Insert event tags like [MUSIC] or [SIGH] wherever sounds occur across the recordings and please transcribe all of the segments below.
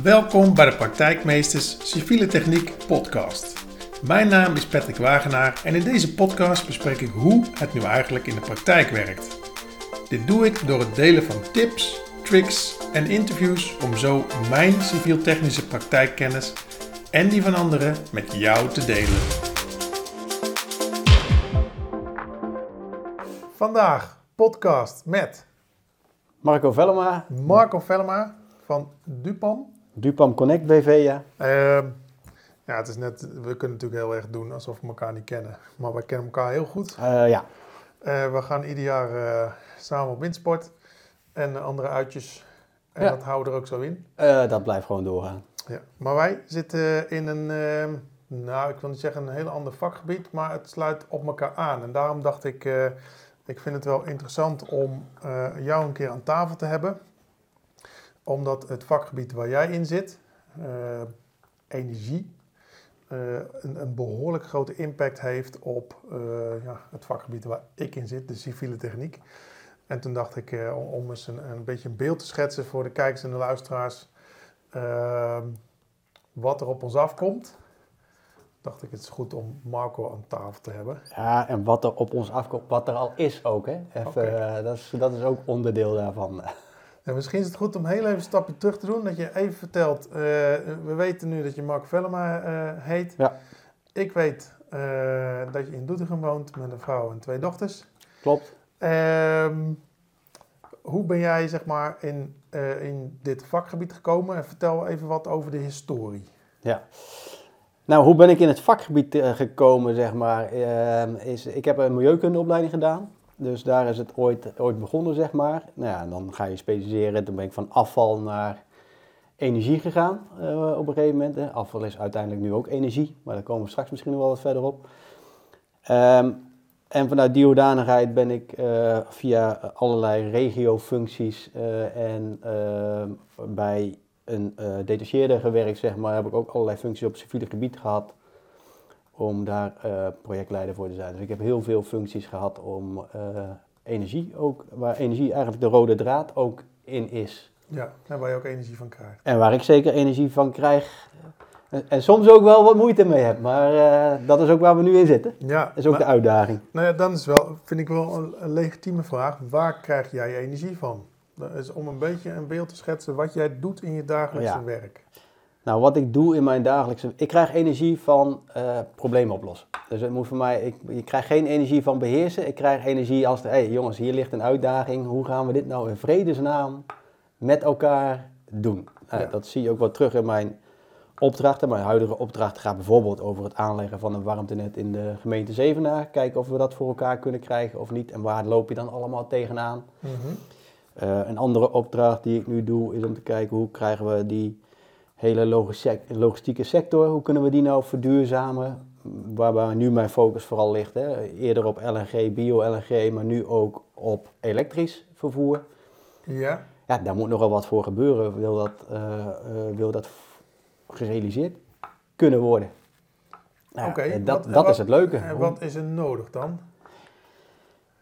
Welkom bij de Praktijkmeesters Civiele Techniek podcast. Mijn naam is Patrick Wagenaar en in deze podcast bespreek ik hoe het nu eigenlijk in de praktijk werkt. Dit doe ik door het delen van tips, tricks en interviews om zo mijn civiel-technische praktijkkennis en die van anderen met jou te delen. Vandaag podcast met Marco Vellema, Marco Vellema van Dupam. Dupam Connect BV, ja. Ehm, ja, het is net, we kunnen natuurlijk heel erg doen alsof we elkaar niet kennen. Maar wij kennen elkaar heel goed. Eh, ja. Eh, we gaan ieder jaar eh, samen op windsport en andere uitjes. En Ja. dat houden we er ook zo in. Dat blijft gewoon doorgaan. Ja. Maar wij zitten in een, ehm, nou ik wil niet zeggen een heel ander vakgebied, maar het sluit op elkaar aan. En daarom dacht ik, ik vind het wel interessant om jou een keer aan tafel te hebben. Omdat het vakgebied waar jij in zit, eh, energie, eh, een, een behoorlijk grote impact heeft op eh, ja, het vakgebied waar ik in zit, de civiele techniek. En toen dacht ik, om- eens een, een beetje een beeld te schetsen voor de kijkers en de luisteraars, ehm, wat er op ons afkomt, dacht ik het is goed om Marco aan tafel te hebben. Ja, en wat er op ons afkomt, wat er al is ook, hè. Even, dat, is, dat is ook onderdeel daarvan. En misschien is het goed om heel even een stapje terug te doen, dat je even vertelt, eh, we weten nu dat je Marco Vellema eh, heet. Ja. Ik weet eh, dat je in Doetinchem woont met een vrouw en twee dochters. Klopt. Ehm, hoe ben jij zeg maar in, in dit vakgebied gekomen? En vertel even wat over de historie. Ja. Nou, hoe ben ik in het vakgebied gekomen, zeg maar, ehm, is, ik heb een milieukundeopleiding gedaan. Dus daar is het ooit, ooit begonnen, zeg maar. Nou ja, dan ga je specialiseren. Toen ben ik van afval naar energie gegaan eh, op een gegeven moment. Hè. Afval is uiteindelijk nu ook energie, maar daar komen we straks misschien nog wel wat verder op. Ehm, en vanuit die hoedanigheid ben ik eh, via allerlei regiofuncties eh, en bij een eh detacheerder gewerkt, zeg maar, heb ik ook allerlei functies op civiele gebied gehad om daar eh, projectleider voor te zijn. Dus ik heb heel veel functies gehad om eh, energie ook, waar energie eigenlijk de rode draad ook in is. Ja, en waar je ook energie van krijgt. En waar ik zeker energie van krijg. En, en soms ook wel wat moeite mee heb, maar eh, dat is ook waar we nu in zitten. Ja, Dat is ook maar- de uitdaging. Nou ja, dan is wel, vind ik wel een, een legitieme vraag. Waar krijg jij energie van? Dat is om een beetje een beeld te schetsen wat jij doet in je dagelijkse Ja. werk. Nou, wat ik doe in mijn dagelijkse... Ik krijg energie van eh, problemen oplossen. Dus het moet voor mij... Ik, ik krijg geen energie van beheersen. Ik krijg energie als... Hé hey, jongens, hier ligt een uitdaging. Hoe gaan we dit nou in vredesnaam met elkaar doen? Nou, Ja. Dat zie je ook wel terug in mijn opdrachten. Mijn huidige opdracht gaat bijvoorbeeld over het aanleggen van een warmtenet in de gemeente Zevenaar. Kijken of we dat voor elkaar kunnen krijgen of niet. En waar loop je dan allemaal tegenaan? Mhm. Eh, een andere opdracht die ik nu doe is om te kijken hoe krijgen we die hele logistieke sector, hoe kunnen we die nou verduurzamen? Waarbij nu mijn focus vooral ligt. Hè. Eerder op LNG, bio-LNG, maar nu ook op elektrisch vervoer. Ja, Ja, daar moet nogal wat voor gebeuren. Wil dat, eh, eh, wil dat gerealiseerd kunnen worden? Nou, oké. eh, Wat- dat dat wat- is het leuke. En wat is er nodig dan?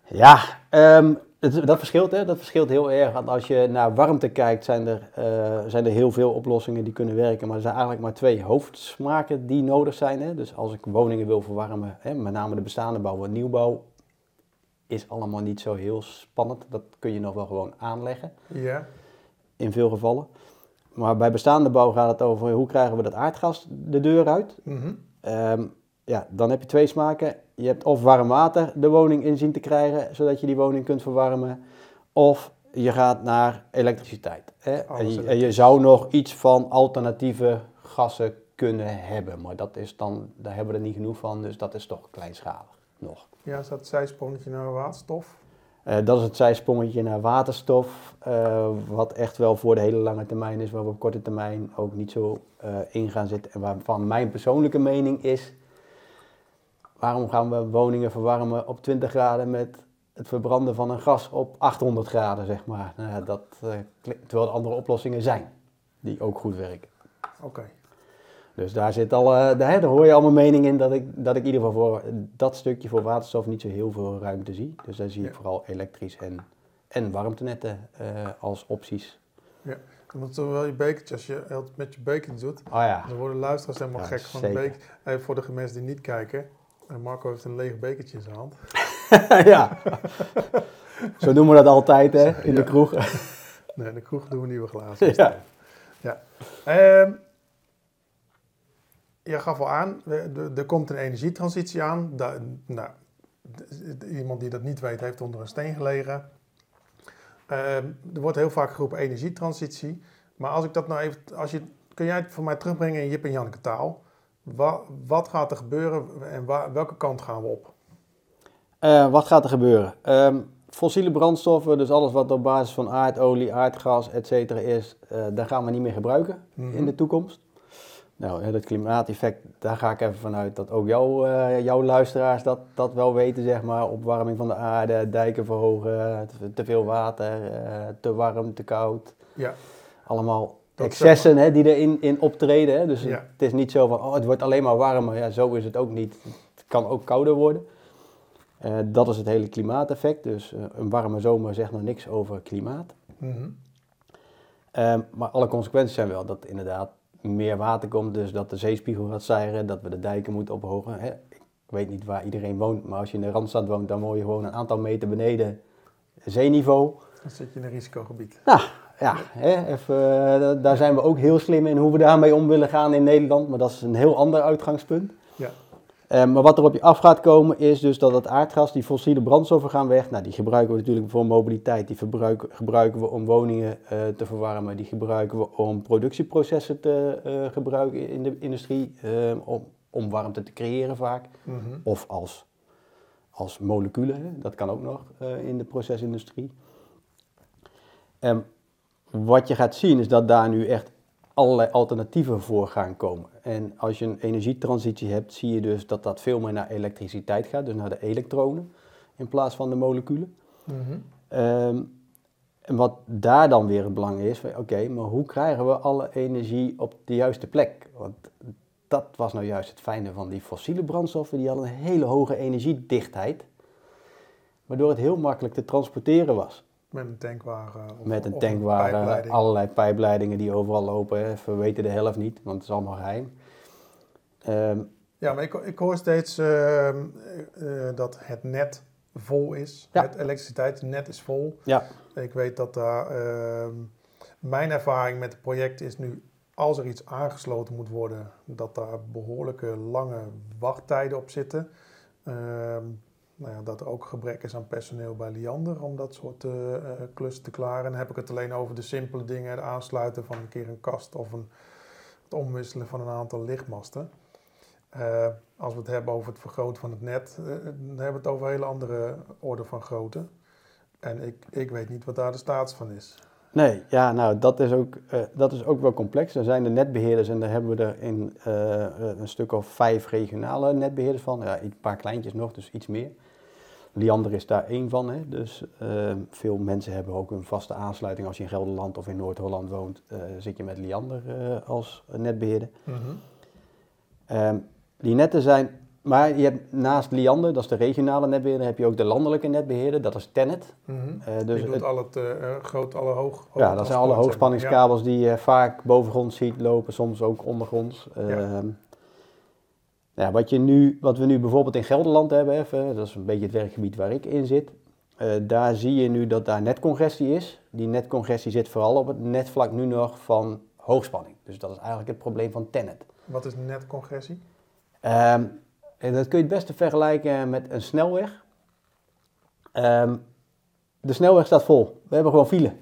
Ja, ehm, het- dat verschilt. Hè? Dat verschilt heel erg. Want als je naar warmte kijkt, zijn er, eh, zijn er heel veel oplossingen die kunnen werken. Maar er zijn eigenlijk maar twee hoofdsmaken die nodig zijn. Hè? Dus als ik woningen wil verwarmen, hè, met name de bestaande bouw en nieuwbouw, is allemaal niet zo heel spannend. Dat kun je nog wel gewoon aanleggen, Ja, in veel gevallen. Maar bij bestaande bouw gaat het over hoe krijgen we dat aardgas de deur uit. Ehm, ja, dan heb je twee smaken. Je hebt of warm water de woning in zien te krijgen, zodat je die woning kunt verwarmen. Of je gaat naar elektriciteit. Hè? En, je, en je elektrisch. zou nog iets van alternatieve gassen kunnen hebben. Maar dat is dan, daar hebben we er niet genoeg van, dus dat is toch kleinschalig nog. ja is dat het zijsprongetje naar waterstof? Eh, dat is het zijsprongetje naar waterstof, eh, wat echt wel voor de hele lange termijn is, waar we op korte termijn ook niet zo eh, in gaan zitten. En waarvan mijn persoonlijke mening is, waarom gaan we woningen verwarmen op 20 graden met het verbranden van een gas op 800 graden, zeg maar. Nou ja, dat, eh, terwijl er andere oplossingen zijn, die ook goed werken. Oké. Dus daar zit al, eh, daar, daar hoor je al mijn mening in dat ik, dat ik in ieder geval voor dat stukje voor waterstof niet zo heel veel ruimte zie. Dus daar zie ik Ja. vooral elektrisch en, en warmtenetten eh, als opties. Moet zo wel je bekertje, als je het met je bekertje doet, Oh ja. dan worden luisteraars helemaal Ja, gek van zeker. een beker. Even voor de mensen die niet kijken. Eh, Marco heeft een leeg bekertje in zijn hand. [LAUGHS] ja. Zo doen we dat altijd hè, in de kroeg. Nee, in de kroeg doen we nieuwe glazen. ja. Ja. Ehm, je gaf al aan, er- komt een energietransitie aan. Da- nou, iemand die dat niet weet, heeft onder een steen gelegen. Ehm, er wordt heel vaak geroepen energietransitie. Maar als ik dat nou even, als je, kun jij het voor mij terugbrengen in Jip en Janneke taal? Wa- wat gaat er gebeuren en waar, welke kant gaan we op? Eh, wat gaat er gebeuren? Ehm, fossiele brandstoffen, dus alles wat op basis van aardolie, aardgas, et cetera is, eh, daar gaan we niet meer gebruiken Mhm. in de toekomst. Nou, dat klimaateffect, daar ga ik even vanuit dat ook jouw, eh, jouw luisteraars dat, dat wel weten, zeg maar. Opwarming van de aarde, dijken verhogen, te, veel water, te warm, te koud. Ja, Allemaal Dat excessen hè, die erin in optreden. Hè. Dus Ja. het is niet zo van, oh, het wordt alleen maar warmer. Ja, zo is het ook niet. Het kan ook kouder worden. Eh, dat is het hele klimaateffect. Dus eh, een warme zomer zegt nog niks over klimaat. Mhm. Ehm, maar alle consequenties zijn wel dat inderdaad meer water komt. Dus dat de zeespiegel gaat stijgen, dat we de dijken moeten ophogen. Hè. Ik weet niet waar iedereen woont, maar als je in de Randstad woont, dan woon je gewoon een aantal meter beneden zeeniveau. dan zit je in een risicogebied. Nou, ja, hè, even, eh, da- daar zijn we ook heel slim in hoe we daarmee om willen gaan in Nederland. Maar dat is een heel ander uitgangspunt. Ja. Eh, maar wat er op je af gaat komen is dus dat het aardgas, die fossiele brandstoffen gaan weg. Nou, die gebruiken we natuurlijk voor mobiliteit. Die verbruiken, gebruiken we om woningen eh, te verwarmen. Die gebruiken we om productieprocessen te gebruiken in de industrie. om, om warmte te creëren vaak. Mhm. Of als, als moleculen, dat kan ook nog in de procesindustrie. En wat je gaat zien is dat daar nu echt allerlei alternatieven voor gaan komen. En als je een energietransitie hebt, zie je dus dat dat veel meer naar elektriciteit gaat, dus naar de elektronen in plaats van de moleculen. Mhm. Ehm, en wat daar dan weer het belang is, oké, maar hoe krijgen we alle energie op de juiste plek? Want dat was nou juist het fijne van die fossiele brandstoffen, die hadden een hele hoge energiedichtheid, waardoor het heel makkelijk te transporteren was. Met een tankwagen. Of, Met een tankwagen, pijpleiding. allerlei pijpleidingen die overal lopen, hè. we weten de helft niet, want het is allemaal geheim. Ehm, Ja, maar ik, ik hoor steeds ehm, eh, eh, dat het net vol is. Ja. Het elektriciteitsnet is vol. ja, Ik weet dat daar... ehm, mijn ervaring met het project is nu... Als er iets aangesloten moet worden... dat daar behoorlijke lange wachttijden op zitten. Nou ja, dat er ook gebrek is aan personeel bij Liander... om dat soort eh, eh, klussen te klaren. En dan heb ik het alleen over de simpele dingen... het aansluiten van een keer een kast... of een, het omwisselen van een aantal lichtmasten. Eh, als we het hebben over het vergroten van het net, dan hebben we het over een hele andere orde van grootte. En ik, ik weet niet wat daar de status van is. Nee, ja, nou, dat is, ook, dat is ook wel complex. Er zijn de netbeheerders en daar hebben we er in een stuk of vijf regionale netbeheerders van. Ja, een paar kleintjes nog, dus iets meer. Liander is daar één van. Hè. Dus eh, veel mensen hebben ook een vaste aansluiting. Als je in Gelderland of in Noord-Holland woont, eh, zit je met Liander eh, als netbeheerder. Ehm, die netten zijn, maar je hebt naast Liander, dat is de regionale netbeheerder, heb je ook de landelijke netbeheerder, dat is Tennet. Mhm. Eh, Dus dus doet het- al het groot, alle hoog. ja, dat zijn alle hoogspanningskabels die je vaak bovengronds ziet lopen, soms ook ondergronds. Ehm, ja, wat, je nu, wat we nu bijvoorbeeld in Gelderland hebben, even, dat is een beetje het werkgebied waar ik in zit. eh, daar zie je nu dat daar netcongestie is. Die netcongestie zit vooral op het netvlak nu nog van hoogspanning. Dus dat is eigenlijk het probleem van Tennet. Wat is netcongressie? Ehm, en dat kun je het beste vergelijken met een snelweg. Ehm, de snelweg staat vol. We hebben gewoon file.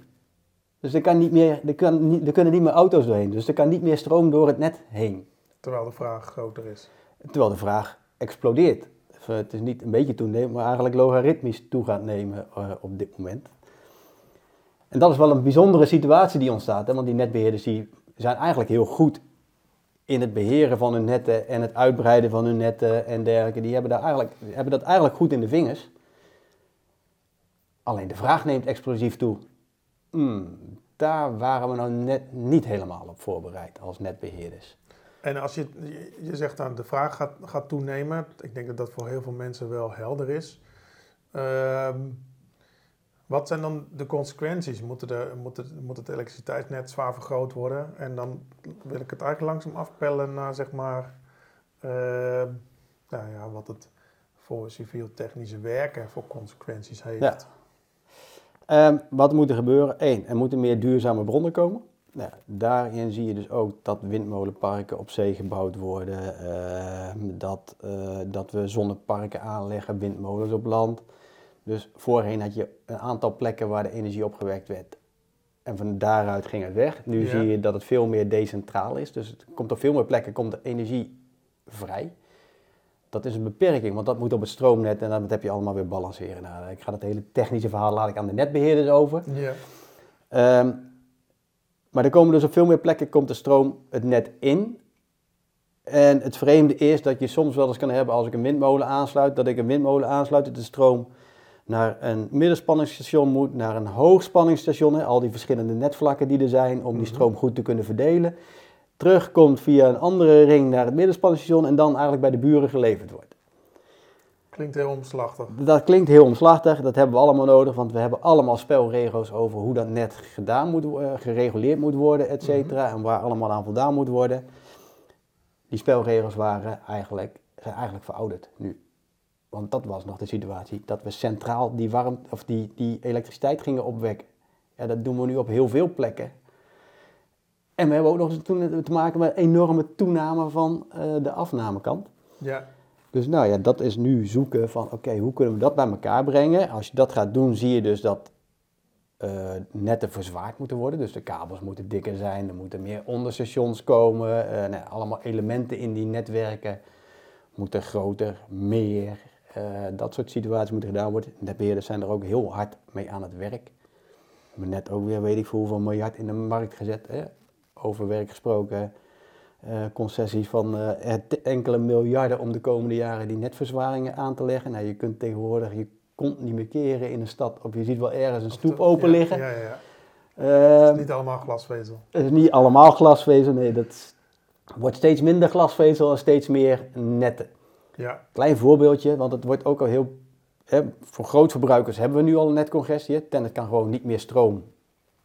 Dus er, kan niet meer, er, kan niet, er kunnen niet meer auto's doorheen. Dus er kan niet meer stroom door het net heen. Terwijl de vraag groter is. Terwijl de vraag explodeert. Het is niet een beetje toenemen, maar eigenlijk logaritmisch toe gaat nemen eh, op dit moment. En dat is wel een bijzondere situatie die ontstaat. Hè? Want die netbeheerders die zijn eigenlijk heel goed in het beheren van hun netten en het uitbreiden van hun netten en dergelijke. Die hebben, daar eigenlijk, hebben dat eigenlijk goed in de vingers. Alleen de vraag neemt explosief toe. Hmm, daar waren we nou net niet helemaal op voorbereid als netbeheerders. En als je, je- zegt dan de vraag gaat, gaat toenemen. Ik denk dat dat voor heel veel mensen wel helder is. Ehm, Wat zijn dan de consequenties? Moet, de, moet, het, moet het elektriciteitsnet zwaar vergroot worden? En dan wil ik het eigenlijk langzaam afpellen naar zeg maar, uh, nou ja, wat het voor civiel-technische werken voor consequenties heeft. Um, wat moet er gebeuren? Eén, er moeten meer duurzame bronnen komen. Nou, daarin zie je dus ook dat windmolenparken op zee gebouwd worden, uh, dat, uh, dat we zonneparken aanleggen, windmolens op land. Dus voorheen had je een aantal plekken waar de energie opgewekt werd. En van daaruit ging het weg. Nu zie je dat het veel meer decentraal is. Dus het komt op veel meer plekken komt de energie vrij. Dat is een beperking, want dat moet op het stroomnet en dat heb je allemaal weer balanceren. Nou, ik ga het hele technische verhaal laat ik aan de netbeheerders over. Ja. Um, maar er komen dus op veel meer plekken komt de stroom het net in. En het vreemde is dat je soms wel eens kan hebben als ik een windmolen aansluit, dat ik een windmolen aansluit dat de stroom naar een middenspanningsstation moet, naar een hoogspanningsstation, al die verschillende netvlakken die er zijn om die mhm. stroom goed te kunnen verdelen. Terugkomt via een andere ring naar het middenspanningsstation en dan eigenlijk bij de buren geleverd wordt. Klinkt heel omslachtig. Dat klinkt heel omslachtig, dat hebben we allemaal nodig, want we hebben allemaal spelregels over hoe dat net gedaan moet, uh, gereguleerd moet worden, et cetera, mhm. en waar allemaal aan voldaan moet worden. Die spelregels waren eigenlijk, zijn eigenlijk verouderd nu. Want dat was nog de situatie, dat we centraal die, warm, of die, die elektriciteit gingen opwekken. Ja, dat doen we nu op heel veel plekken. En we hebben ook nog eens te maken met een enorme toename van uh, de afnamekant. Ja. Dus nou ja, dat is nu zoeken van oké, hoe kunnen we dat bij elkaar brengen? Als je dat gaat doen, zie je dus dat uh, netten verzwaard moeten worden. Dus de kabels moeten dikker zijn, er moeten meer onderstations komen. Uh, nou, allemaal elementen in die netwerken moeten groter, meer. Uh, dat soort situaties moeten gedaan worden. Netbeheerders zijn er ook heel hard mee aan het werk. We hebben net ook weer, weet ik voor hoeveel miljard in de markt gezet. Hè? Over werk gesproken. Uh, concessies van uh, enkele miljarden om de komende jaren die netverzwaringen aan te leggen. Nou, je kunt tegenwoordig je kont niet meer keren in een stad. Of je ziet wel ergens een stoep open liggen. Ja, ja, ja. Uh, het is niet allemaal glasvezel. Het is niet allemaal glasvezel, nee. Dat wordt steeds minder glasvezel en steeds meer netten. Ja. Klein voorbeeldje, want het wordt ook al heel... Hè, voor grootverbruikers hebben we nu al een netcongestie. Tennet kan gewoon niet meer stroom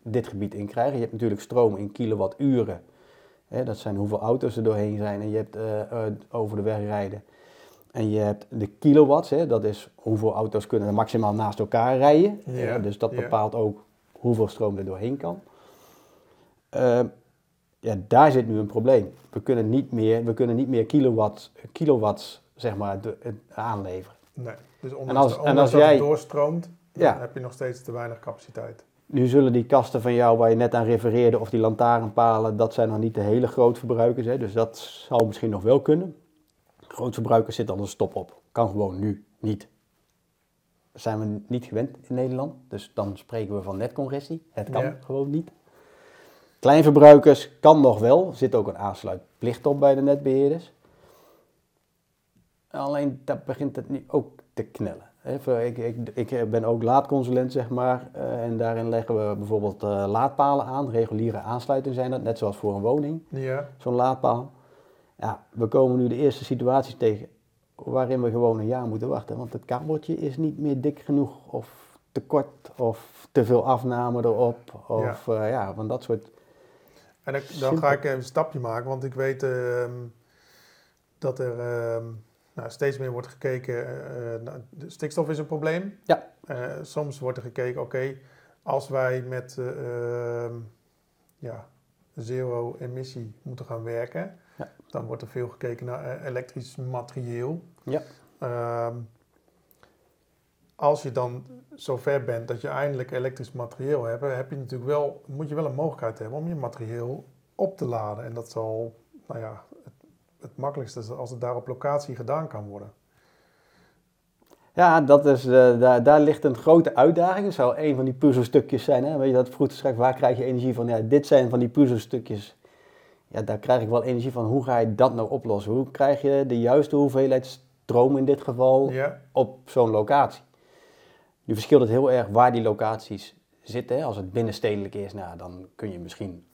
dit gebied inkrijgen. Je hebt natuurlijk stroom in kilowatturen dat zijn hoeveel auto's er doorheen zijn en je hebt uh, over de weg rijden. En je hebt de kilowatts, hè, dat is hoeveel auto's kunnen er maximaal naast elkaar rijden. Ja, dus dat bepaalt ook hoeveel stroom er doorheen kan. Uh, ja, daar zit nu een probleem. We kunnen niet meer, we kunnen niet meer kilowatts, kilowatts zeg maar, de, aanleveren. Nee, dus ondanks, en als, en als jij, doorstroomt, dan heb je nog steeds te weinig capaciteit. Nu zullen die kasten van jou waar je net aan refereerde of die lantaarnpalen, dat zijn nog niet de hele grootverbruikers. Hè? Dus dat zou misschien nog wel kunnen. Grootverbruikers zit al een stop op. Kan gewoon nu niet. Dat zijn we niet gewend in Nederland. Dus dan spreken we van netcongestie. Het kan gewoon niet. Kleinverbruikers kan nog wel. Er zit ook een aansluitplicht op bij de netbeheerders. Alleen daar begint het nu ook te knellen. Ik, ik, ik ben ook laadconsulent, zeg maar. Uh, en daarin leggen we bijvoorbeeld uh, laadpalen aan. Reguliere aansluitingen zijn dat, net zoals voor een woning. Ja. Zo'n laadpaal. Ja, we komen nu de eerste situaties tegen waarin we gewoon een jaar moeten wachten. Want het kabeltje is niet meer dik genoeg of te kort of te veel afname erop. Of ja, uh, ja van dat soort... En dan ga ik even een stapje maken, want ik weet uh, dat er... Ehm, nou, steeds meer wordt gekeken, uh, de stikstof is een probleem. Ja. Uh, soms wordt er gekeken, oké, als wij met uh, ja, zero-emissie moeten gaan werken, ja. dan wordt er veel gekeken naar elektrisch materieel. Ja. Ehm, als je dan zover bent dat je eindelijk elektrisch materieel hebt, heb je natuurlijk wel, moet je wel een mogelijkheid hebben om je materieel op te laden. En dat zal, nou ja, het makkelijkste als het daar op locatie gedaan kan worden. Ja, dat is, uh, daar, daar ligt een grote uitdaging. Dat zou een van die puzzelstukjes zijn. Hè? Weet je dat vroeg straks, waar krijg je energie van? Ja, dit zijn van die puzzelstukjes. Ja, daar krijg ik wel energie van. Hoe ga je dat nou oplossen? Hoe krijg je de juiste hoeveelheid stroom in dit geval op zo'n locatie? Nu verschilt het heel erg waar die locaties zitten. Als het binnenstedelijk is, nou, dan kun je misschien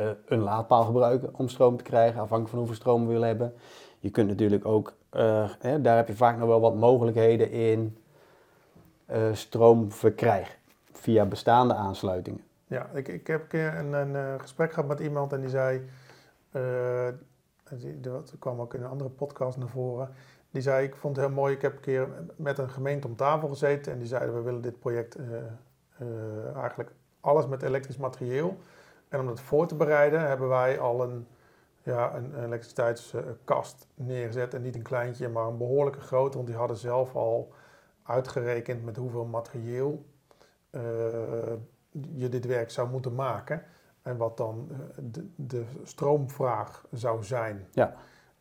uh, een laadpaal gebruiken om stroom te krijgen, afhankelijk van hoeveel stroom we willen hebben. Je kunt natuurlijk ook, uh, hè, daar heb je vaak nog wel wat mogelijkheden in. eh, stroom verkrijg via bestaande aansluitingen. Ja, ik, ik heb een keer een, een eh, gesprek gehad met iemand en die zei, eh, dat kwam ook in een andere podcast naar voren, die zei, ik vond het heel mooi, ik heb een keer met een gemeente om tafel gezeten en die zeiden, we willen dit project eh, eh, eigenlijk alles met elektrisch materieel. En om dat voor te bereiden hebben wij al een, ja, een elektriciteitskast neergezet en niet een kleintje, maar een behoorlijke grote, want die hadden zelf al uitgerekend met hoeveel materieel eh, je dit werk zou moeten maken en wat dan eh, de, de stroomvraag zou zijn. Ja.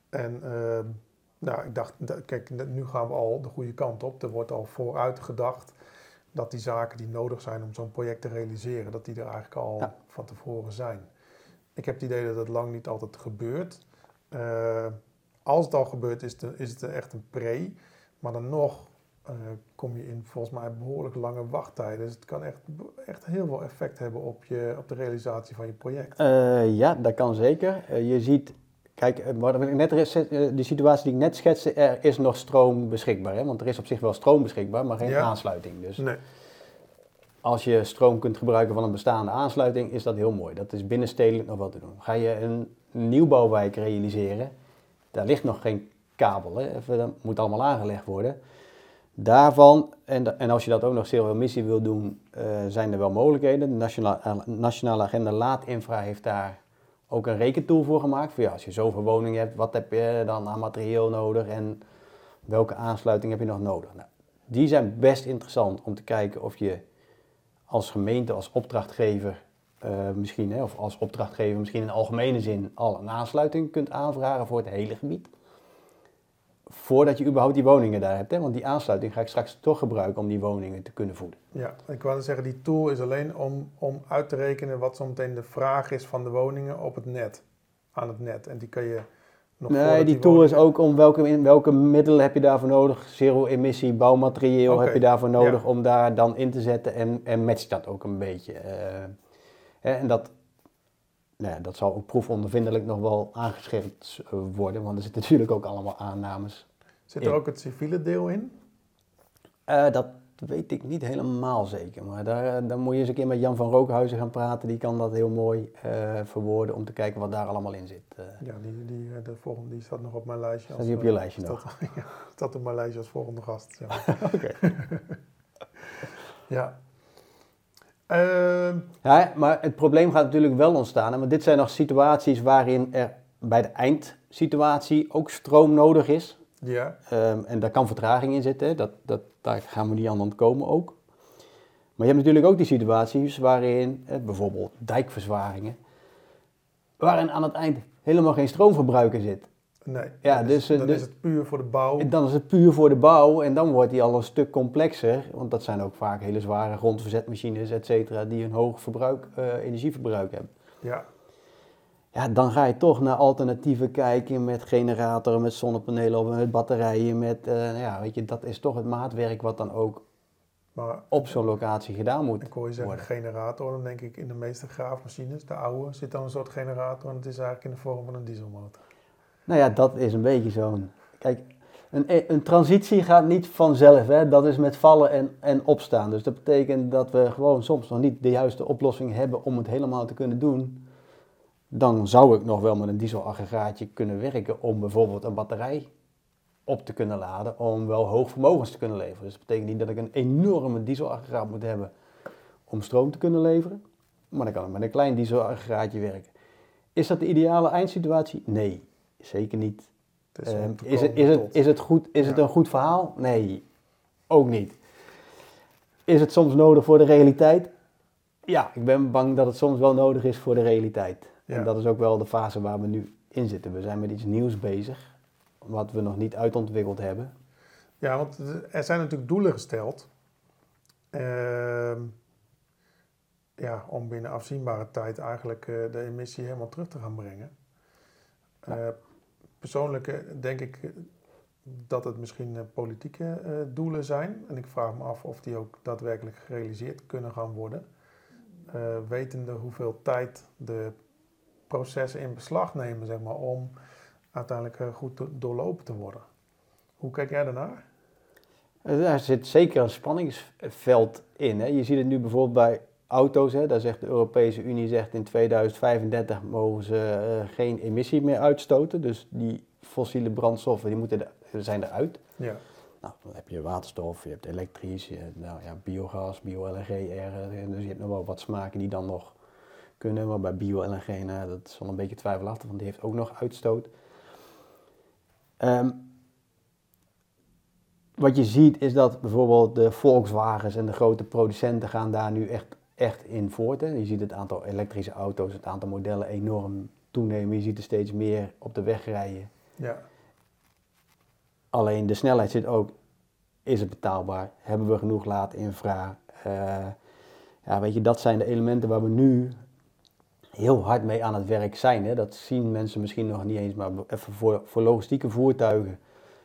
En eh, nou, ik dacht, kijk, nu gaan we al de goede kant op. Er wordt al vooruit gedacht dat die zaken die nodig zijn om zo'n project te realiseren, dat die er eigenlijk al Ja. Van tevoren zijn. Ik heb het idee dat het lang niet altijd gebeurt. Eh, als het al gebeurt, is het, is het echt een pre. Maar dan nog eh, kom je in volgens mij behoorlijk lange wachttijden. Dus het kan echt, echt heel veel effect hebben op, je, op de realisatie van je project. Eh, ja, dat kan zeker. Je ziet, kijk, wat ik net, de situatie die ik net schetste, er is nog stroom beschikbaar. Hè? Want er is op zich wel stroom beschikbaar, maar geen Ja. aansluiting. Dus Nee. Als je stroom kunt gebruiken van een bestaande aansluiting, is dat heel mooi. Dat is binnenstedelijk nog wel te doen. Ga je een nieuwbouwwijk realiseren, daar ligt nog geen kabel. Hè? Dat moet allemaal aangelegd worden. Daarvan, en, als je dat ook nog zero-emissie wil doen, eh, zijn er wel mogelijkheden. De nationale, nationale agenda Laadinfra heeft daar ook een rekentool voor gemaakt. Voor ja, als je zoveel woningen hebt, wat heb je dan aan materieel nodig en welke aansluiting heb je nog nodig? Nou, die zijn best interessant om te kijken of je als gemeente, als opdrachtgever, eh, misschien, hè, of als opdrachtgever misschien in algemene zin al een aansluiting kunt aanvragen voor het hele gebied. Voordat je überhaupt die woningen daar hebt. Hè? Want die aansluiting ga ik straks toch gebruiken om die woningen te kunnen voeden. Ja, ik wou zeggen, die tool is alleen om, om uit te rekenen wat zo meteen de vraag is van de woningen op het net. Aan het net. En die kan je nog Nee, voordat die tool is ook om welke, welke middelen heb je daarvoor nodig. Zero-emissie, bouwmaterieel heb je daarvoor nodig ja. om daar dan in te zetten. En, en matcht dat ook een beetje. eh. hè, en dat, nou ja, dat zal ook proefondervindelijk nog wel aangescherpt worden. Want er zitten [LAUGHS] natuurlijk ook allemaal aannames. Zit er ook het civiele deel in? Eh, dat weet ik niet helemaal zeker. Maar daar, eh, dan moet je eens een keer met Jan van Rookhuizen gaan praten. Die kan dat heel mooi eh, verwoorden om te kijken wat daar allemaal in zit. eh. Ja, die, die, de volgende die staat nog op mijn lijstje. Staat die op je lijstje staat, nog? [LAUGHS] ja, staat op mijn lijstje als volgende gast. Ja. [LAUGHS] Oké. [LAUGHS] ja. Ehm, Ja, maar het probleem gaat natuurlijk wel ontstaan. Want dit zijn nog situaties waarin er bij de eindsituatie ook stroom nodig is. Ja, Ehm, en daar kan vertraging in zitten. Dat, dat, daar gaan we niet aan ontkomen ook. Maar je hebt natuurlijk ook die situaties waarin, bijvoorbeeld dijkverzwaringen, waarin aan het eind helemaal geen stroomverbruiker zit. nee. Ja, dan dus, is, eh, dan de- is het puur voor de bouw. En dan is het puur voor de bouw en dan wordt die al een stuk complexer. Want dat zijn ook vaak hele zware grondverzetmachines, et cetera, die een hoog verbruik, eh, energieverbruik hebben. Ja, Ja, dan ga je toch naar alternatieven kijken met generatoren, met zonnepanelen of met batterijen. Met, eh, ja, weet je, dat is toch het maatwerk wat dan ook maar op zo'n locatie gedaan moet ik hoor je zeggen worden. generator. Dan denk ik in de meeste graafmachines, de oude, zit dan een soort generator. En het is eigenlijk in de vorm van een dieselmotor. Nou ja, dat is een beetje zo'n... Kijk, een, een transitie gaat niet vanzelf. Hè? Dat is met vallen en, en opstaan. Dus dat betekent dat we gewoon soms nog niet de juiste oplossing hebben om het helemaal te kunnen doen. Dan zou ik nog wel met een dieselaggregaatje kunnen werken om bijvoorbeeld een batterij op te kunnen laden. Om wel hoog vermogens te kunnen leveren. Dus dat betekent niet dat ik een enorme dieselaggregaat moet hebben om stroom te kunnen leveren. Maar dan kan ik met een klein dieselaggregaatje werken. Is dat de ideale eindsituatie? Nee, zeker niet. Het is, Ehm, is, het, komen is, het, tot- is, het goed, is het een goed verhaal? Nee, ook niet. Is het soms nodig voor de realiteit? Ja, ik ben bang dat het soms wel nodig is voor de realiteit. En dat is ook wel de fase waar we nu in zitten. We zijn met iets nieuws bezig, wat we nog niet uitontwikkeld hebben. Ja, want er zijn natuurlijk doelen gesteld. ehm, ja, om binnen afzienbare tijd eigenlijk eh, de emissie helemaal terug te gaan brengen. Eh, persoonlijk denk ik eh, dat het misschien politieke doelen zijn. En ik vraag me af of die ook daadwerkelijk gerealiseerd kunnen gaan worden. Wetende hoeveel tijd de processen in beslag nemen, zeg maar, om uiteindelijk eh, goed do- doorlopen te worden. Hoe kijk jij daarnaar? Eh, Daar zit zeker een spanningsveld in. Hè. Je ziet het nu bijvoorbeeld bij auto's. Hè. Daar zegt de Europese Unie zegt in 2035 mogen ze eh, geen emissie meer uitstoten. Dus die fossiele brandstoffen die moeten er, zijn eruit. Ja. Nou, dan heb je waterstof, je hebt elektrisch, je hebt, nou, ja, biogas, bio-LNG. Dus je hebt nog wel wat smaken die dan nog kunnen. Maar bij bio-LNG, nou, dat is wel een beetje twijfelachtig, want die heeft ook nog uitstoot. Ehm, wat je ziet is dat bijvoorbeeld de Volkswagens en de grote producenten gaan daar nu echt, echt in voort. Hè. Je ziet het aantal elektrische auto's, het aantal modellen enorm toenemen. Je ziet er steeds meer op de weg rijden. Ja. Alleen de snelheid zit ook, is het betaalbaar? Hebben we genoeg laadinfra? Eh ja, weet je, dat zijn de elementen waar we nu heel hard mee aan het werk zijn. Hè? Dat zien mensen misschien nog niet eens, maar even voor, voor logistieke voertuigen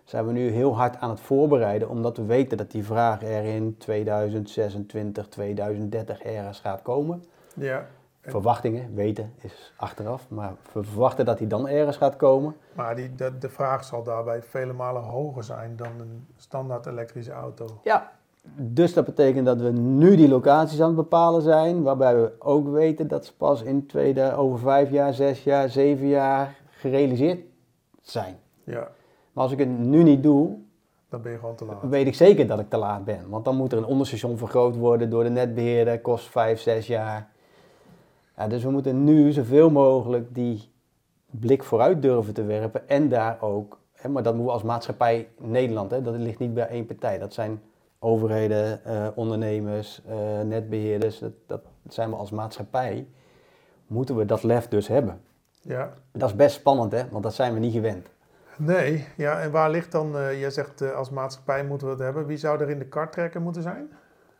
zijn we nu heel hard aan het voorbereiden, omdat we weten dat die vraag er in 2026, 2030 ergens gaat komen. ja. Verwachtingen, weten is achteraf, maar we verwachten dat die dan ergens gaat komen. Maar die, de, de vraag zal daarbij vele malen hoger zijn dan een standaard elektrische auto. Ja, dus dat betekent dat we nu die locaties aan het bepalen zijn, waarbij we ook weten dat ze pas in tweede, over vijf jaar, zes jaar, zeven jaar gerealiseerd zijn. Ja. Maar als ik het nu niet doe, Dan ben je gewoon te laat. weet ik zeker dat ik te laat ben. Want dan moet er een onderstation vergroot worden door de netbeheerder, kost vijf, zes jaar. Ja, dus we moeten nu zoveel mogelijk die blik vooruit durven te werpen en daar ook, hè, maar dat moeten we als maatschappij Nederland, hè, dat ligt niet bij één partij. Dat zijn overheden, eh, ondernemers, eh, netbeheerders, dat, dat zijn we als maatschappij, moeten we dat lef dus hebben. Ja. Dat is best spannend, hè, want dat zijn we niet gewend. Nee, ja, en waar ligt dan, eh jij zegt als maatschappij moeten we het hebben. Wie zou er in de kart trekken moeten zijn?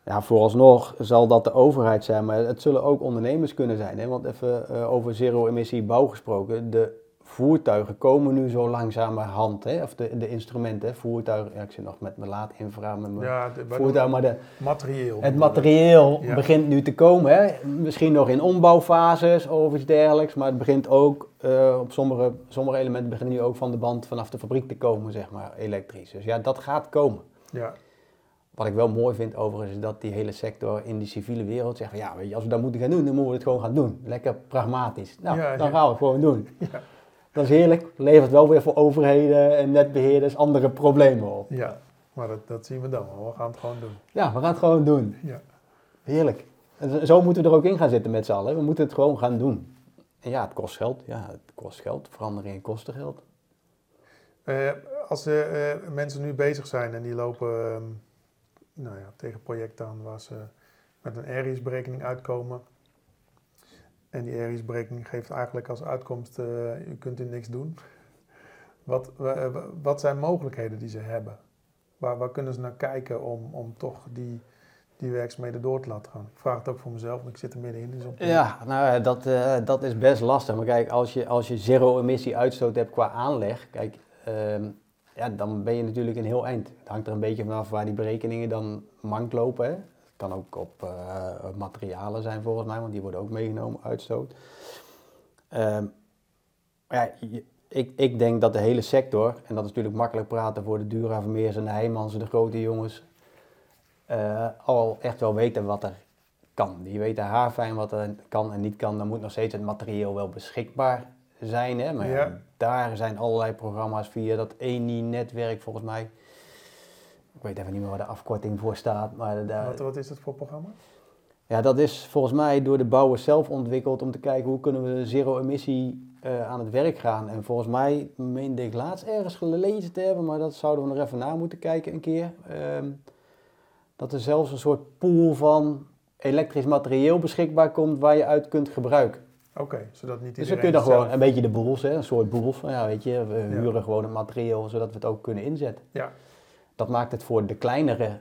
Ja, vooralsnog zal dat de overheid zijn, maar het zullen ook ondernemers kunnen zijn. Hè? Want even over zero-emissie bouw gesproken, de voertuigen komen nu zo langzamerhand, hè? of de, de instrumenten, voertuigen, ja, ik zit nog met mijn laadinfra, met mijn Ja, de, voertuig, maar de, materieel. het materieel Ja. begint nu te komen. Hè? Misschien nog in ombouwfases of iets dergelijks, maar het begint ook, eh, op sommige, sommige elementen beginnen nu ook van de band vanaf de fabriek te komen, zeg maar, elektrisch. Dus ja, dat gaat komen. Ja, Wat ik wel mooi vind overigens, is dat die hele sector in die civiele wereld zegt van ja, weet je, als we dat moeten gaan doen, dan moeten we het gewoon gaan doen. Lekker pragmatisch. Nou, Ja, dan gaan we het gewoon doen. [LAUGHS] Ja. Dat is heerlijk. Levert wel weer voor overheden en netbeheerders andere problemen op. ja. maar dat, dat zien we dan wel. We gaan het gewoon doen. Ja, we gaan het gewoon doen. Ja. Heerlijk. En zo- moeten we er ook in gaan zitten met z'n allen. We moeten het gewoon gaan doen. En ja, het kost geld. Ja, het kost geld. Veranderingen kosten geld. Eh, als eh, mensen nu bezig zijn en die lopen ehm, nou ja, tegen projecten aan waar ze met een ARIES-berekening uitkomen. En die ARIES-berekening geeft eigenlijk als uitkomst, eh u kunt u niks doen. Wat, wa- wa- wat zijn mogelijkheden die ze hebben? Waar, waar kunnen ze naar kijken om, om toch die, die werkzaamheden door te laten gaan? Ik vraag het ook voor mezelf, want ik zit er middenin. Dus op Ja, nou ja, dat, eh, dat is best lastig. Maar kijk, als je, als je zero-emissie uitstoot hebt qua aanleg, kijk, ehm, ja, dan ben je natuurlijk een heel eind. Het hangt er een beetje vanaf waar die berekeningen dan mank lopen. Hè. Kan ook op eh, materialen zijn volgens mij, want die worden ook meegenomen, uitstoot. Ehm, ja, je- ik, ik denk dat de hele sector, en dat is natuurlijk makkelijk praten voor de Duravermeers en de Heijmans en de grote jongens, eh, al echt wel weten wat er kan. Die weten haarfijn wat er kan en niet kan. Dan moet nog steeds het materieel wel beschikbaar zijn. Hè? Maar Ja. daar zijn allerlei programma's via dat ENI-netwerk volgens mij. Ik weet even niet meer waar de afkorting voor staat. Maar wat, wat is het voor programma? ja, dat is volgens mij door de bouwers zelf ontwikkeld om te kijken hoe kunnen we zero-emissie eh, aan het werk gaan. En volgens mij meende ik laatst ergens gelezen te hebben, maar dat zouden we nog even na moeten kijken een keer. Ehm, dat er zelfs een soort pool van elektrisch materieel beschikbaar komt waar je uit kunt gebruiken. Oké, zodat niet Dus dan iedereen kun je dan gewoon een beetje de boels, hè, een soort boels van ja, weet je, we Ja. huren gewoon het materieel zodat we het ook kunnen inzetten. Ja, Dat maakt het voor de kleinere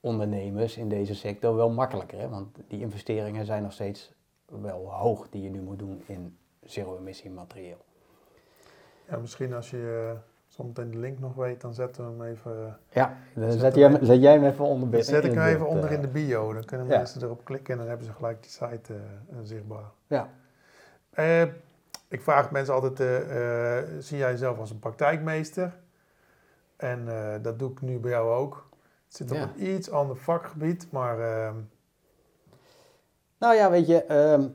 ondernemers in deze sector wel makkelijker. Hè? Want die investeringen zijn nog steeds wel hoog die je nu moet doen in zero-emissie materieel. ja misschien als je uh, zometeen de link nog weet, dan zetten we hem even... eh, Ja, dan Zet zet, hem jij, zet jij hem even onder Dan zet ik hem even onder eh. in de bio. Dan kunnen ja. mensen erop klikken en dan hebben ze gelijk die site eh, eh, zichtbaar. Ja. Eh, ik vraag mensen altijd, eh, eh, zie jij jezelf als een praktijkmeester? En eh, dat doe ik nu bij jou ook. Het zit op Ja. een iets ander vakgebied, maar ehm, Nou ja, weet je, ehm,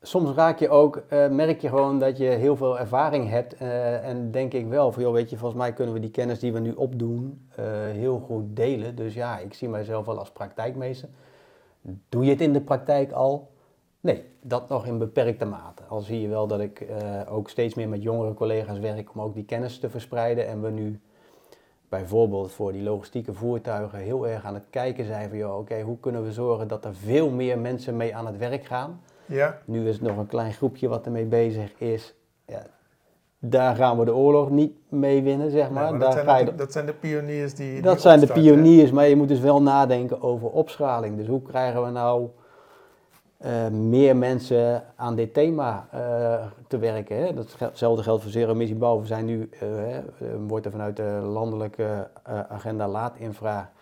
soms raak je ook, eh, merk je gewoon dat je heel veel ervaring hebt. eh, en denk ik wel van, joh, weet je, volgens mij kunnen we die kennis die we nu opdoen heel goed delen. Dus ja, ik zie mijzelf wel als praktijkmeester. Doe je het in de praktijk al? Nee, dat nog in beperkte mate. Al zie je wel dat ik eh, ook steeds meer met jongere collega's werk om ook die kennis te verspreiden. En we nu bijvoorbeeld voor die logistieke voertuigen heel erg aan het kijken zijn van, joh, oké, hoe kunnen we zorgen dat er veel meer mensen mee aan het werk gaan? ja, Nu is het nog een klein groepje wat ermee bezig is. Ja, daar gaan we de oorlog niet mee winnen, zeg maar. nee, maar daar dat, zijn natuurlijk- dat zijn de pioniers die. die dat zijn de opstarten, pioniers, maar je moet dus wel nadenken over opschaling. Dus hoe krijgen we nou eh, meer mensen aan dit thema eh, te werken? Hè? Datzelfde geldt voor zero-emissiebouw. We zijn nu, eh, hè, wordt er vanuit de landelijke agenda laadinfra,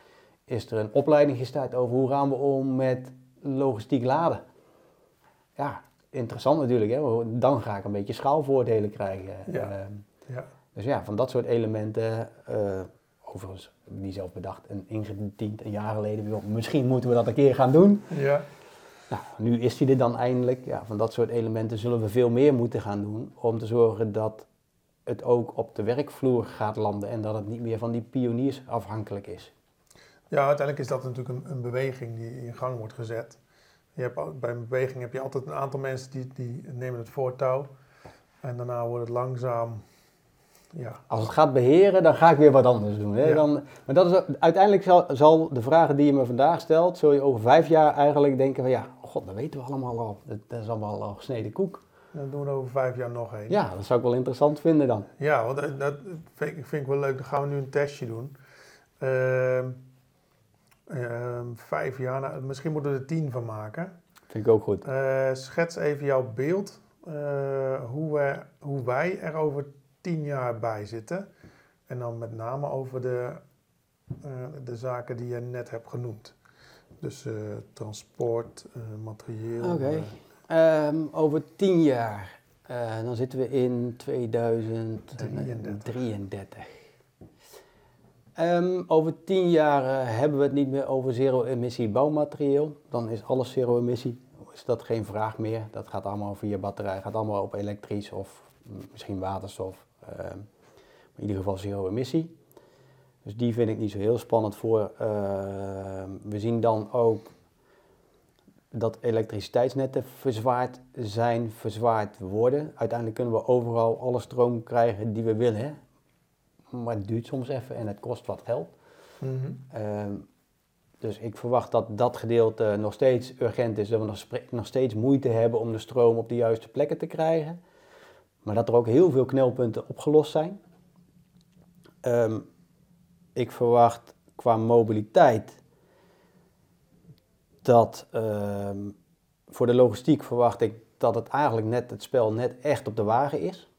is er een opleiding gestart over hoe gaan we om met logistiek laden. Ja, interessant natuurlijk. Hè? Dan ga ik een beetje schaalvoordelen krijgen. Ja. Ja, dus ja, van dat soort elementen, eh, overigens niet zelf bedacht en ingediend een jaar geleden. Misschien moeten we dat een keer gaan doen. ja, Nou, nu is die er dan eindelijk. Ja, van dat soort elementen zullen we veel meer moeten gaan doen om te zorgen dat het ook op de werkvloer gaat landen en dat het niet meer van die pioniers afhankelijk is. ja, uiteindelijk is dat natuurlijk een, een beweging die in gang wordt gezet. Je hebt, bij een beweging heb je altijd een aantal mensen die, die nemen het voortouw. En daarna wordt het langzaam. Ja, Als het gaat beheren, dan ga ik weer wat anders doen. Hè? Ja. Dan, maar dat is, uiteindelijk zal, zal de vragen die je me vandaag stelt, zul je over vijf jaar eigenlijk denken van ja, god, dat weten we allemaal al. Dat, dat is allemaal al gesneden koek. dan doen we er over vijf jaar nog één. Ja, dat zou ik wel interessant vinden dan. Ja, want dat, dat vind, ik- vind ik wel leuk. Dan gaan we nu een testje doen. Ehm, ehm, vijf jaar, nou, misschien moeten we er tien van maken. Vind ik ook goed. Eh, schets even jouw beeld, eh, hoe, we, hoe wij er over tien jaar bij zitten. En dan met name over de, eh, de zaken die je net hebt genoemd. Dus eh, transport, eh, materieel. Oké. eh, Ehm, over tien jaar, dan zitten we in 2033. Ehm, over tien jaar hebben we het niet meer over zero-emissie bouwmaterieel. Dan is alles zero-emissie. Is dat geen vraag meer? Dat gaat allemaal via batterij, gaat allemaal op elektrisch of mm, misschien waterstof. Ehm, maar in ieder geval zero-emissie. Dus die vind ik niet zo heel spannend voor. Ehm, we zien dan ook dat elektriciteitsnetten verzwaard zijn, verzwaard worden. Uiteindelijk kunnen we overal alle stroom krijgen die we willen. hè. Maar het duurt soms even en het kost wat geld. mhm. Ehm, dus ik verwacht dat dat gedeelte nog steeds urgent is. Dat we nog, nog steeds moeite hebben om de stroom op de juiste plekken te krijgen. Maar dat er ook heel veel knelpunten opgelost zijn. Ehm, ik verwacht qua mobiliteit dat ehm, voor de logistiek verwacht ik dat het eigenlijk net het spel net echt op de wagen is.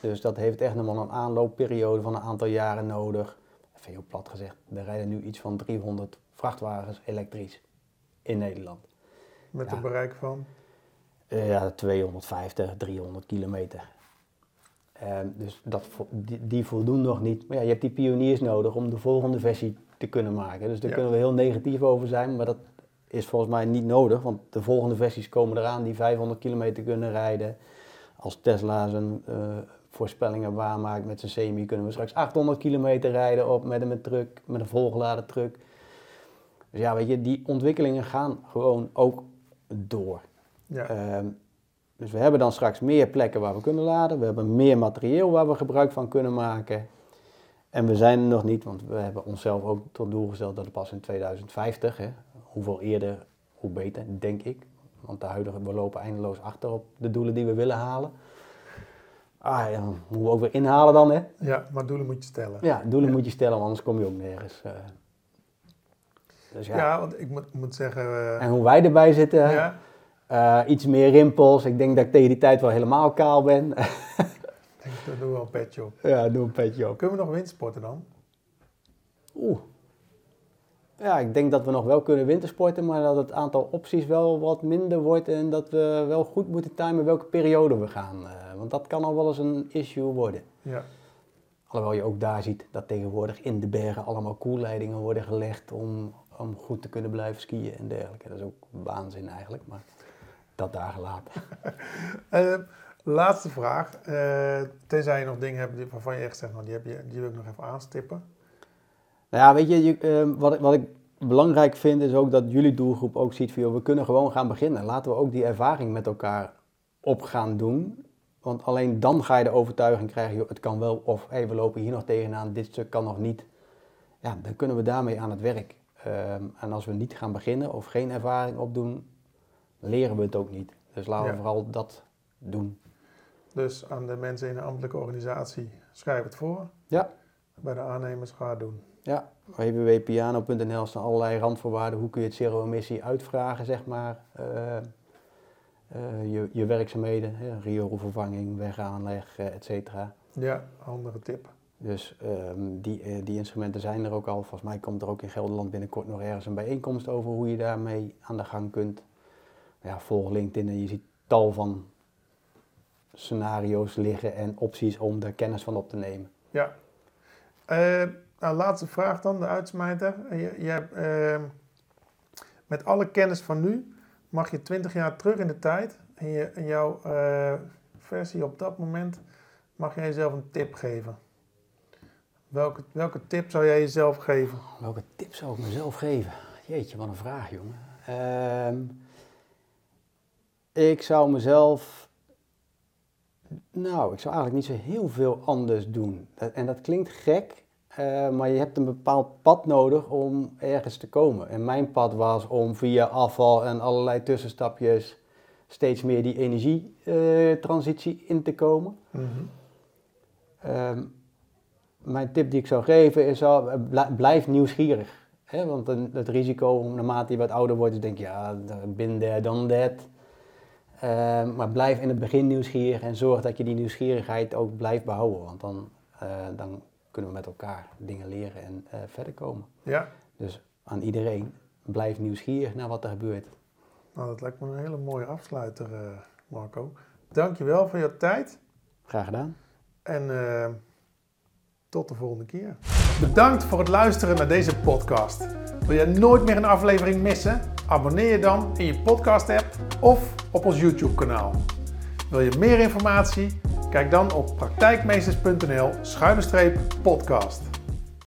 Dus dat heeft echt nog wel een aanloopperiode van een aantal jaren nodig. Even heel plat gezegd, er rijden nu iets van 300 vrachtwagens elektrisch in Nederland. Met Ja. een bereik van. Eh, ja, 250, 300 kilometer. Ehm, dus dat, die, die voldoen nog niet. Maar ja, je hebt die pioniers nodig om de volgende versie te kunnen maken. Dus daar Ja. kunnen we heel negatief over zijn, maar dat is volgens mij niet nodig. Want de volgende versies komen eraan die 500 kilometer kunnen rijden. Als Tesla zijn eh, voorspellingen waarmaakt met zijn semi, kunnen we straks 800 kilometer rijden op, met een truck, met een volgeladen truck. Dus ja, weet je, die ontwikkelingen gaan gewoon ook door. Ja, Ehm, dus we hebben dan straks meer plekken waar we kunnen laden. We hebben meer materieel waar we gebruik van kunnen maken. En we zijn er nog niet, want we hebben onszelf ook tot doel gesteld dat het pas in 2050, hè, hoeveel eerder, hoe beter, denk ik. Want de huidige, we lopen eindeloos achter op de doelen die we willen halen. Ah, ja, dan moeten we ook weer inhalen dan, hè? ja, maar doelen moet je stellen. Ja, doelen Ja. moet je stellen, anders kom je ook nergens. eh. Dus ja. Ja, want ik moet, moet zeggen. eh, En hoe wij erbij zitten, ja, Eh, iets meer rimpels. Ik denk dat ik tegen die tijd wel helemaal kaal ben. ik we wel een petje op. ja, doe een petje op. Kunnen we nog windsporten dan? Oeh. Ja, ik denk dat we nog wel kunnen wintersporten, maar dat het aantal opties wel wat minder wordt en dat we wel goed moeten timen welke periode we gaan. eh, want dat kan al wel eens een issue worden. Ja, Alhoewel je ook daar ziet dat tegenwoordig in de bergen allemaal koelleidingen worden gelegd om, om goed te kunnen blijven skiën en dergelijke. Dat is ook waanzin eigenlijk, maar dat daar gelaten. Uh, [LAUGHS] laatste vraag. Uh, tenzij je nog dingen hebt waarvan je echt zegt, nou, die, heb je, die wil ik nog even aanstippen. Nou ja, weet je, je uh, wat, wat ik belangrijk vind is ook dat jullie doelgroep ook ziet van, joh, we kunnen gewoon gaan beginnen. Laten we ook die ervaring met elkaar op gaan doen. Want alleen dan ga je de overtuiging krijgen, joh, het kan wel, of hey, we lopen hier nog tegenaan, dit stuk kan nog niet. Ja, dan kunnen we daarmee aan het werk. Um, en als we niet gaan beginnen of geen ervaring opdoen, leren we het ook niet. Dus laten we vooral dat doen. Dus aan de mensen in de ambtelijke organisatie, schrijf het voor. Ja. Bij de aannemers ga het doen. Ja, www.piano.nl staan allerlei randvoorwaarden. Hoe kun je het zero-emissie uitvragen, zeg maar. Uh, uh, je, je werkzaamheden, rioolvervanging, wegaanleg, uh, et cetera. Ja, andere tip. Dus um, die, die instrumenten zijn er ook al. Volgens mij komt er ook in Gelderland binnenkort nog ergens een bijeenkomst over hoe je daarmee aan de gang kunt. Ja, volg LinkedIn en je ziet tal van scenario's liggen en opties om daar kennis van op te nemen. Ja. Uh, nou, laatste vraag dan, de uitsmijter. Je, je hebt, uh, met alle kennis van nu mag je 20 jaar terug in de tijd. En je, jouw uh, versie op dat moment mag jij jezelf een tip geven. Welke, welke tip zou jij jezelf geven? Welke tip zou ik mezelf geven? Jeetje, wat een vraag, jongen. Ehm, ik zou mezelf nou, ik zou eigenlijk niet zo heel veel anders doen. en dat klinkt gek, uh, maar je hebt een bepaald pad nodig om ergens te komen. En mijn pad was om via afval en allerlei tussenstapjes steeds meer die energietransitie uh, in te komen. Mm -hmm. uh, mijn tip die ik zou geven is al, blijf nieuwsgierig. Hè? Want het risico, naarmate je wat ouder wordt, is denk je, ja, bin there, dan that. Uh, maar blijf in het begin nieuwsgierig en zorg dat je die nieuwsgierigheid ook blijft behouden. Want dan, uh, dan kunnen we met elkaar dingen leren en uh, verder komen. Ja. Dus aan iedereen, blijf nieuwsgierig naar wat er gebeurt. Nou, dat lijkt me een hele mooie afsluiter, Marco. Dankjewel voor je tijd. Graag gedaan. En tot de volgende keer. Bedankt voor het luisteren naar deze podcast. Wil je nooit meer een aflevering missen? Abonneer je dan in je podcast-app of op ons YouTube-kanaal. Wil je meer informatie? Kijk dan op praktijkmeesters.nl-podcast.